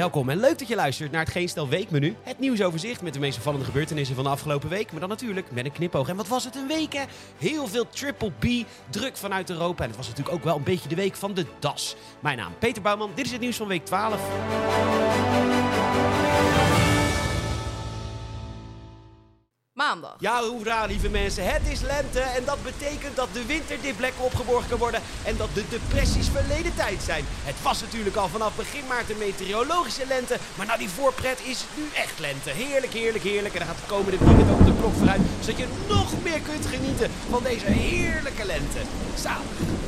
Welkom en leuk dat je luistert naar het Geen Stel Weekmenu. Het nieuwsoverzicht met de meest opvallende gebeurtenissen van de afgelopen week. Maar dan natuurlijk met een knipoog. En wat was het een week hè? Heel veel triple B, druk vanuit Europa. En het was natuurlijk ook wel een beetje de week van de DAS. Mijn naam Peter Bouwman, dit is het nieuws van week 12. Maandag. Ja, hoera, lieve mensen. Het is lente en dat betekent dat de winterdiplekken opgeborgen kan worden en dat de depressies verleden tijd zijn. Het was natuurlijk al vanaf begin maart een meteorologische lente, maar nou die voorpret is nu echt lente. Heerlijk, heerlijk, heerlijk. En dan gaat de komende weekend ook de klok vooruit, zodat je nog meer kunt genieten van deze heerlijke lente. Zalig.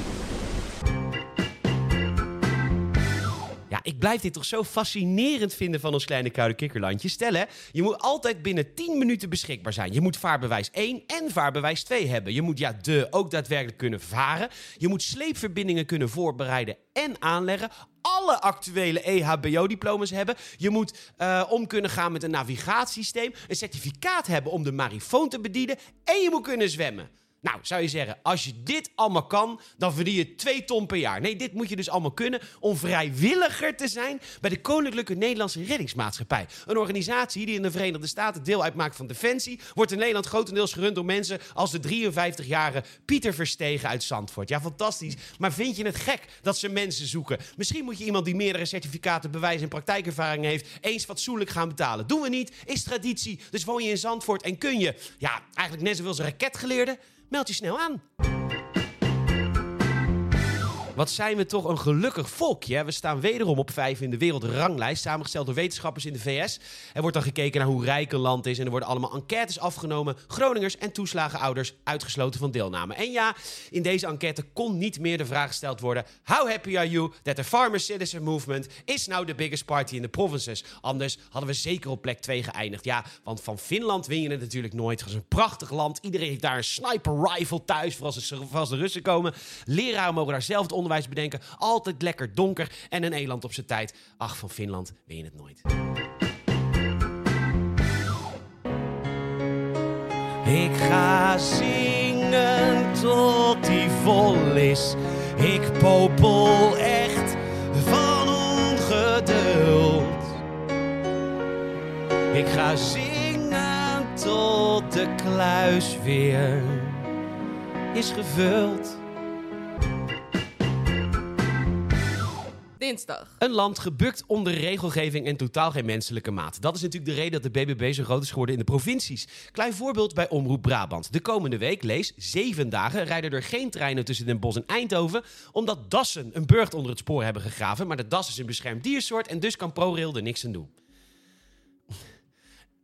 Ik blijf dit toch zo fascinerend vinden van ons kleine koude kikkerlandje. Stel hè, je moet altijd binnen 10 minuten beschikbaar zijn. Je moet vaarbewijs 1 en vaarbewijs 2 hebben. Je moet ja, de ook daadwerkelijk kunnen varen. Je moet sleepverbindingen kunnen voorbereiden en aanleggen. Alle actuele EHBO-diploma's hebben. Je moet uh, om kunnen gaan met een navigatiesysteem. Een certificaat hebben om de marifoon te bedienen. En je moet kunnen zwemmen. Nou, zou je zeggen, als je dit allemaal kan, dan verdien je 2 ton per jaar. Nee, dit moet je dus allemaal kunnen om vrijwilliger te zijn bij de Koninklijke Nederlandse Reddingsmaatschappij. Een organisatie die in de Verenigde Staten deel uitmaakt van Defensie, wordt in Nederland grotendeels gerund door mensen als de 53-jarige Pieter Verstegen uit Zandvoort. Ja, fantastisch. Maar vind je het gek dat ze mensen zoeken? Misschien moet je iemand die meerdere certificaten, bewijs en praktijkervaring heeft, eens fatsoenlijk gaan betalen. Doen we niet, is traditie. Dus woon je in Zandvoort en kun je, ja, eigenlijk net zoveel als een raketgeleerde meld je snel aan. Wat zijn we toch een gelukkig volkje. We staan wederom op 5 in de wereldranglijst, samengesteld door wetenschappers in de VS. Er wordt dan gekeken naar hoe rijk een land is en er worden allemaal enquêtes afgenomen. Groningers en toeslagenouders uitgesloten van deelname. En ja, in deze enquête kon niet meer de vraag gesteld worden: How happy are you that the Farmer Citizen Movement is now the biggest party in the provinces? Anders hadden we zeker op plek 2 geëindigd. Ja, want van Finland win je het natuurlijk nooit. Het is een prachtig land. Iedereen heeft daar een sniper rifle thuis voor als, de Russen komen. Leraren mogen daar zelf het onderwijs bedenken. Altijd lekker donker en een eland op zijn tijd. Ach, van Finland weet je het nooit. Ik ga zingen tot die vol is. Ik popel echt van ongeduld. Ik ga zingen tot de kluis weer is gevuld. Een land gebukt onder regelgeving en totaal geen menselijke maat. Dat is natuurlijk de reden dat de BBB zo groot is geworden in de provincies. Klein voorbeeld bij Omroep Brabant. De komende week, lees, zeven dagen, rijden er geen treinen tussen Den Bosch en Eindhoven... omdat dassen een burcht onder het spoor hebben gegraven. Maar de das is een beschermd diersoort en dus kan ProRail er niks aan doen.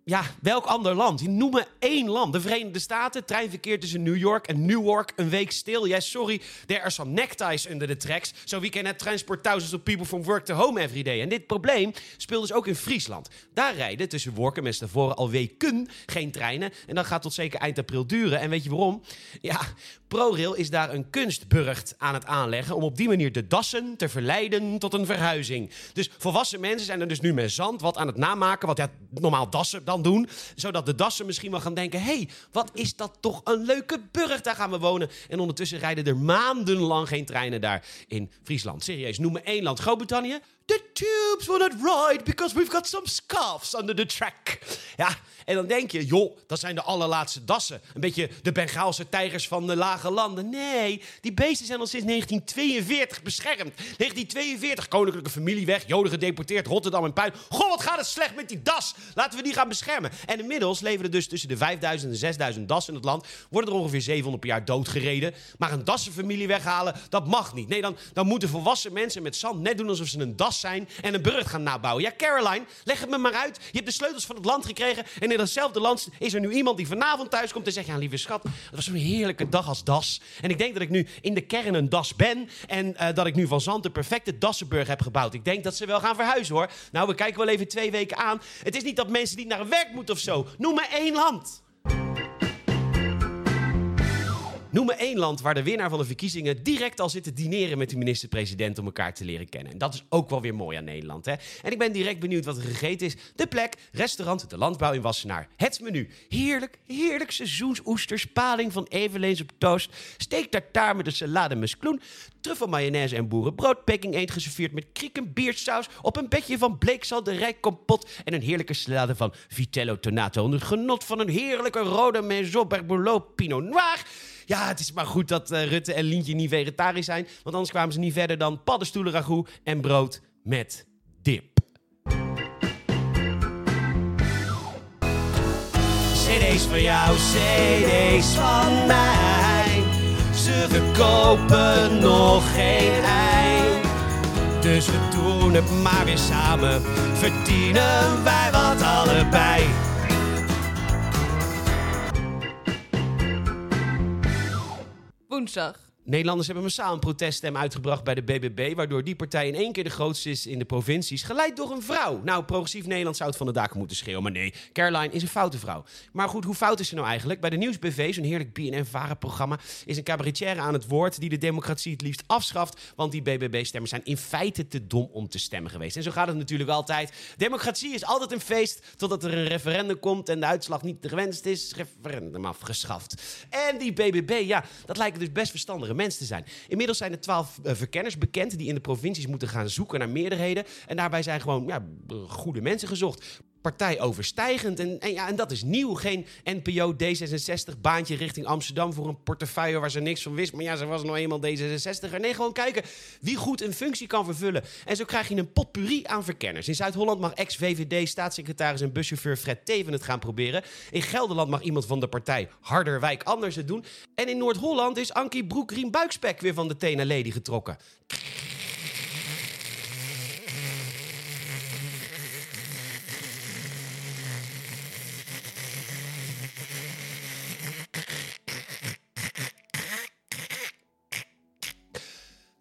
Ja, welk ander land? Noem me één land. De Verenigde Staten, treinverkeer tussen New York en Newark, een week stil. Yes, sorry, there are some neckties under the tracks. So we cannot transport thousands of people from work to home every day. En dit probleem speelt dus ook in Friesland. Daar rijden tussen Worken en Stavoren al weken geen treinen. En dat gaat tot zeker eind april duren. En weet je waarom? Ja, ProRail is daar een kunstburcht aan het aanleggen... om op die manier de dassen te verleiden tot een verhuizing. Dus volwassen mensen zijn er dus nu met zand wat aan het namaken... wat ja, normaal dassen dan doen. Zodat de dassen misschien wel gaan denken... hey, wat is dat toch een leuke burcht, daar gaan we wonen. En ondertussen rijden er maandenlang geen treinen daar in Friesland. Serieus, noem me één land. Groot-Brittannië? The tubes will not ride because we've got some scarfs under the track. Ja, en dan denk je, joh, dat zijn de allerlaatste dassen. Een beetje de Bengaalse tijgers van de lage landen. Nee, die beesten zijn al sinds 1942 beschermd. 1942, koninklijke familie weg, joden gedeporteerd, Rotterdam en puin. Goh, wat gaat het slecht met die das. Laten we die gaan beschermen. En inmiddels leven er dus tussen de 5000 en 6000 dassen in het land. Worden er ongeveer 700 per jaar doodgereden. Maar een dassenfamilie weghalen, dat mag niet. Nee, dan, dan moeten volwassen mensen met zand net doen alsof ze een das zijn en een burcht gaan nabouwen. Ja, Caroline, leg het me maar uit. Je hebt de sleutels van het land gekregen en in datzelfde land is er nu iemand die vanavond thuis komt en zegt: Ja, lieve schat, het was zo'n heerlijke dag als das. En ik denk dat ik nu in de kern een das ben en uh, dat ik nu van zand de perfecte dassenburg heb gebouwd. Ik denk dat ze wel gaan verhuizen hoor. Nou, we kijken wel even twee weken aan. Het is niet dat mensen niet naar werk moeten of zo. Noem maar één land. Noem me één land waar de winnaar van de verkiezingen direct al zit te dineren met de minister-president om elkaar te leren kennen. En dat is ook wel weer mooi aan Nederland. Hè? En ik ben direct benieuwd wat er gegeten is. De plek, restaurant, de landbouw in Wassenaar. Het menu. Heerlijk, heerlijk seizoensoesters, paling van evenleens op toast, steak tartaar met een salade muskloen, truffel mayonaise en boerenbrood, peking eend geserveerd met krieken biersaus, op een bedje van bleekselderij kompot en een heerlijke salade van vitello tonato het genot van een heerlijke rode Maison Berbouloux Pinot Noir. Ja, het is maar goed dat eh, Rutte en Lientje niet vegetarisch zijn. Want anders kwamen ze niet verder dan paddenstoelen ragout en brood met dip. CD's van jou, CD's van mij. Ze verkopen nog geen ei. Dus we doen het maar weer samen. Verdienen wij wat allebei. Wunschach. Nederlanders hebben massaal een proteststem uitgebracht bij de BBB, waardoor die partij in één keer de grootste is in de provincies, geleid door een vrouw. Nou, progressief Nederland zou het van de daken moeten schreeuwen, maar nee, Caroline is een foute vrouw. Maar goed, hoe fout is ze nou eigenlijk? Bij de Nieuwsbv, zo'n heerlijk BNN-varenprogramma, is een cabaretière aan het woord die de democratie het liefst afschaft, want die BBB-stemmers zijn in feite te dom om te stemmen geweest. En zo gaat het natuurlijk altijd. Democratie is altijd een feest totdat er een referendum komt en de uitslag niet gewenst is. Referendum afgeschaft. En die BBB, ja, dat lijken dus best verstandige mensen zijn. Inmiddels zijn er twaalf uh, verkenners bekend die in de provincies moeten gaan zoeken naar meerderheden. En daarbij zijn gewoon ja, goede mensen gezocht partijoverstijgend. En, en, ja, en dat is nieuw. Geen NPO D66 baantje richting Amsterdam voor een portefeuille waar ze niks van wist. Maar ja, ze was nou eenmaal D66. Nee, gewoon kijken wie goed een functie kan vervullen. En zo krijg je een potpourri aan verkenners. In Zuid-Holland mag ex-VVD-staatssecretaris en buschauffeur Fred Teven het gaan proberen. In Gelderland mag iemand van de partij Harderwijk anders het doen. En in Noord-Holland is Ankie Broek-Rien Buikspek weer van de Tena Lady getrokken.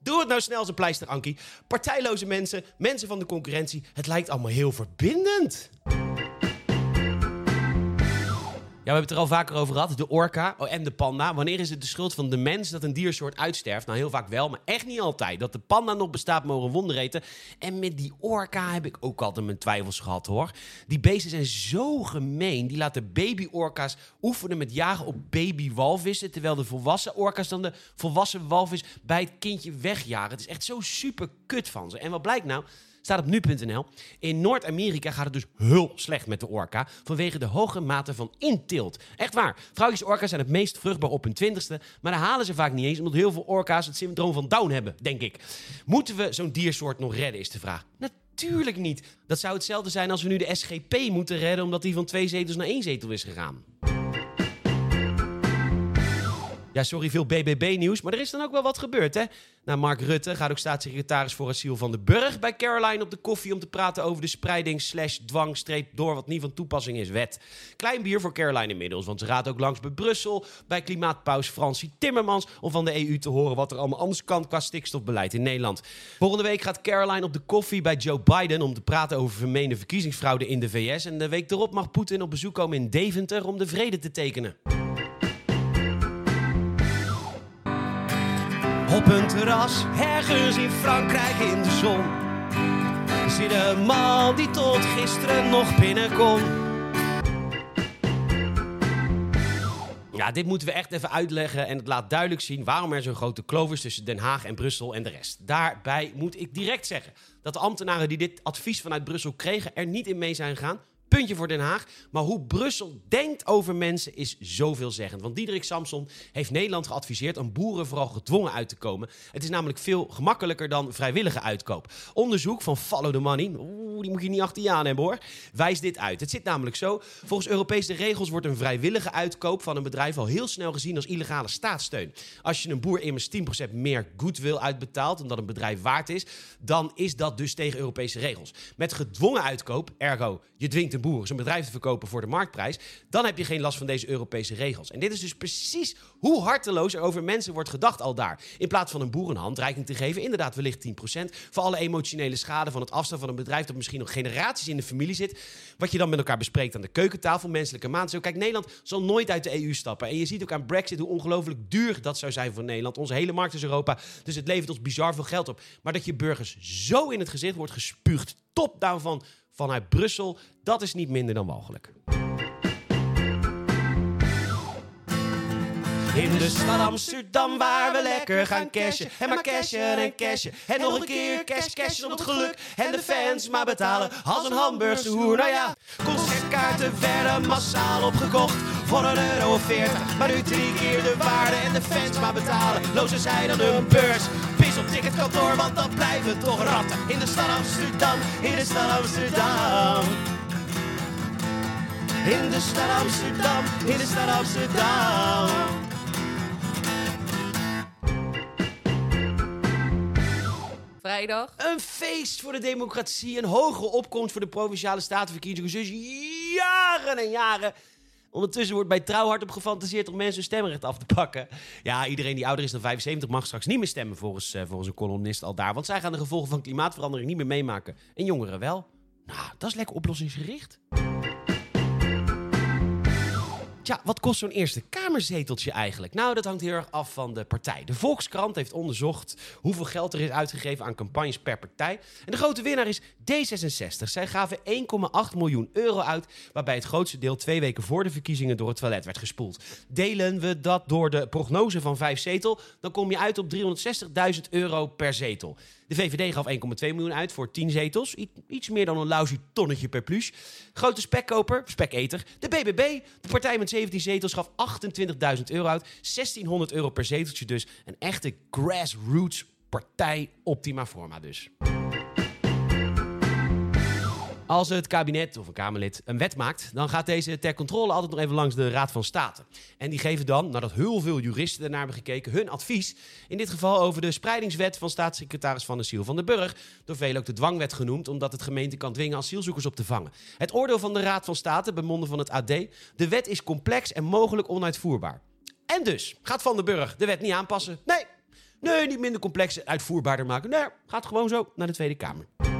Doe het nou snel als een pleister, Ankie. Partijloze mensen, mensen van de concurrentie. Het lijkt allemaal heel verbindend. Ja, we hebben het er al vaker over gehad. De orka oh, en de panda. Wanneer is het de schuld van de mens dat een diersoort uitsterft? Nou, heel vaak wel, maar echt niet altijd. Dat de panda nog bestaat, mogen wonder eten. En met die orka heb ik ook altijd mijn twijfels gehad, hoor. Die beesten zijn zo gemeen. Die laten baby-orka's oefenen met jagen op baby-walvissen... terwijl de volwassen orka's dan de volwassen walvis bij het kindje wegjagen. Het is echt zo super kut van ze. En wat blijkt nou? Staat op nu.nl. In Noord-Amerika gaat het dus heel slecht met de orka vanwege de hoge mate van inteelt. Echt waar. Vrouwtjes orka's zijn het meest vruchtbaar op hun twintigste, maar daar halen ze vaak niet eens omdat heel veel orka's het syndroom van Down hebben, denk ik. Moeten we zo'n diersoort nog redden, is de vraag. Natuurlijk niet. Dat zou hetzelfde zijn als we nu de SGP moeten redden omdat die van twee zetels naar één zetel is gegaan. Ja, sorry, veel BBB-nieuws, maar er is dan ook wel wat gebeurd, hè? Nou, Mark Rutte gaat ook staatssecretaris voor asiel van de Burg bij Caroline op de koffie om te praten over de spreiding slash dwang door wat niet van toepassing is wet. Klein bier voor Caroline inmiddels, want ze gaat ook langs bij Brussel, bij klimaatpaus Fransie Timmermans, om van de EU te horen wat er allemaal anders kan qua stikstofbeleid in Nederland. Volgende week gaat Caroline op de koffie bij Joe Biden om te praten over vermeende verkiezingsfraude in de VS. En de week erop mag Poetin op bezoek komen in Deventer om de vrede te tekenen. Op een terras, ergens in Frankrijk in de zon. Zit een man die tot gisteren nog binnen kon. Ja, dit moeten we echt even uitleggen en het laat duidelijk zien waarom er zo'n grote kloof is tussen Den Haag en Brussel en de rest. Daarbij moet ik direct zeggen dat de ambtenaren die dit advies vanuit Brussel kregen er niet in mee zijn gegaan. Puntje voor Den Haag. Maar hoe Brussel denkt over mensen is zoveelzeggend. Want Diederik Samson heeft Nederland geadviseerd om boeren vooral gedwongen uit te komen. Het is namelijk veel gemakkelijker dan vrijwillige uitkoop. Onderzoek van Follow the Money, die moet je niet achter je aan hebben hoor, wijst dit uit. Het zit namelijk zo, volgens Europese regels wordt een vrijwillige uitkoop van een bedrijf al heel snel gezien als illegale staatssteun. Als je een boer immers 10% meer goodwill uitbetaalt dan dat een bedrijf waard is, dan is dat dus tegen Europese regels. Met gedwongen uitkoop, ergo je dwingt een boer zijn bedrijf te verkopen voor de marktprijs, dan heb je geen last van deze Europese regels. En dit is dus precies hoe harteloos er over mensen wordt gedacht al daar. In plaats van een boer een te geven, inderdaad wellicht 10%, voor alle emotionele schade van het afstaan van een bedrijf dat nog generaties in de familie zit, wat je dan met elkaar bespreekt aan de keukentafel, menselijke maand. Zo, kijk, Nederland zal nooit uit de EU stappen. En je ziet ook aan Brexit hoe ongelooflijk duur dat zou zijn voor Nederland. Onze hele markt is Europa, dus het levert ons bizar veel geld op. Maar dat je burgers zo in het gezicht wordt gespuugd, top-down van, vanuit Brussel, dat is niet minder dan walgelijk. In de stad Amsterdam waar we lekker gaan cashen. En maar cashen en cashen. En nog een keer cash cashen om het geluk. En de fans maar betalen als een hamburgerse hoer. Nou ja, concertkaarten werden massaal opgekocht. Voor een euro 40. Maar nu drie keer de waarde. En de fans maar betalen. Lozen zij dan hun beurs. Pis op ticketkantoor, want dan blijven toch ratten. In de stad Amsterdam, in de stad Amsterdam. In de stad Amsterdam, in de stad Amsterdam. Een feest voor de democratie, een hogere opkomst voor de provinciale statenverkiezingen. Dus jaren en jaren. Ondertussen wordt bij Trouw hard op gefantaseerd om mensen hun stemrecht af te pakken. Ja, iedereen die ouder is dan 75 mag straks niet meer stemmen volgens, uh, volgens een columnist al daar. Want zij gaan de gevolgen van klimaatverandering niet meer meemaken. En jongeren wel. Nou, dat is lekker oplossingsgericht. Tja, wat kost zo'n Eerste Kamerzeteltje eigenlijk? Nou, dat hangt heel erg af van de partij. De Volkskrant heeft onderzocht hoeveel geld er is uitgegeven aan campagnes per partij. En de grote winnaar is D66. Zij gaven 1,8 miljoen euro uit, waarbij het grootste deel twee weken voor de verkiezingen door het toilet werd gespoeld. Delen we dat door de prognose van vijf zetel, dan kom je uit op 360.000 euro per zetel. De VVD gaf 1,2 miljoen uit voor 10 zetels. iets meer dan een lousy tonnetje per plus. Grote spekkoper, speketer. De BBB, de partij met 17 zetels, gaf 28.000 euro uit. 1600 euro per zeteltje dus. Een echte grassroots partij optima forma dus. Als het kabinet of een Kamerlid een wet maakt, dan gaat deze ter controle altijd nog even langs de Raad van State. En die geven dan, nadat heel veel juristen ernaar hebben gekeken, hun advies. In dit geval over de spreidingswet van staatssecretaris Van Ziel van den Burg. Door velen ook de dwangwet genoemd, omdat het gemeente kan dwingen asielzoekers op te vangen. Het oordeel van de Raad van State, bij monden van het AD. De wet is complex en mogelijk onuitvoerbaar. En dus gaat Van den Burg de wet niet aanpassen? Nee. Nee, niet minder complex en uitvoerbaarder maken. Nee, gaat gewoon zo naar de Tweede Kamer.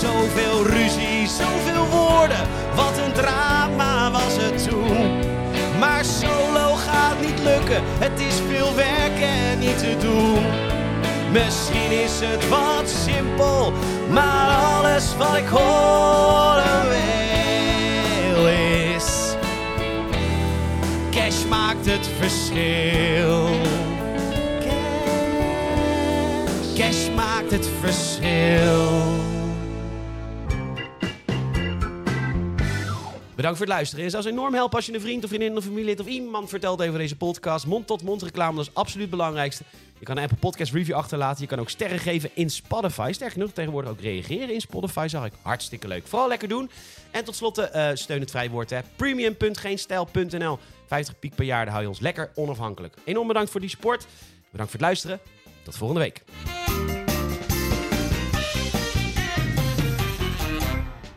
Zoveel ruzie, zoveel woorden. Wat een drama was het toen. Maar solo gaat niet lukken. Het is veel werk en niet te doen. Misschien is het wat simpel. Maar alles wat ik horen wil is. Cash maakt het verschil. Cash maakt het verschil. Bedankt voor het luisteren. Het zou enorm helpen als je een vriend of vriendin of familielid of iemand vertelt over deze podcast. Mond-tot-mond reclame, dat is absoluut het belangrijkste. Je kan een Apple Podcast review achterlaten. Je kan ook sterren geven in Spotify. Sterker genoeg, tegenwoordig ook reageren in Spotify. Zag ik hartstikke leuk. Vooral lekker doen. En tot slot, uh, steun het vrij woord. Premium.geenstijl.nl 50 piek per jaar, daar hou je ons lekker onafhankelijk. Enorm bedankt voor die support. Bedankt voor het luisteren. Tot volgende week.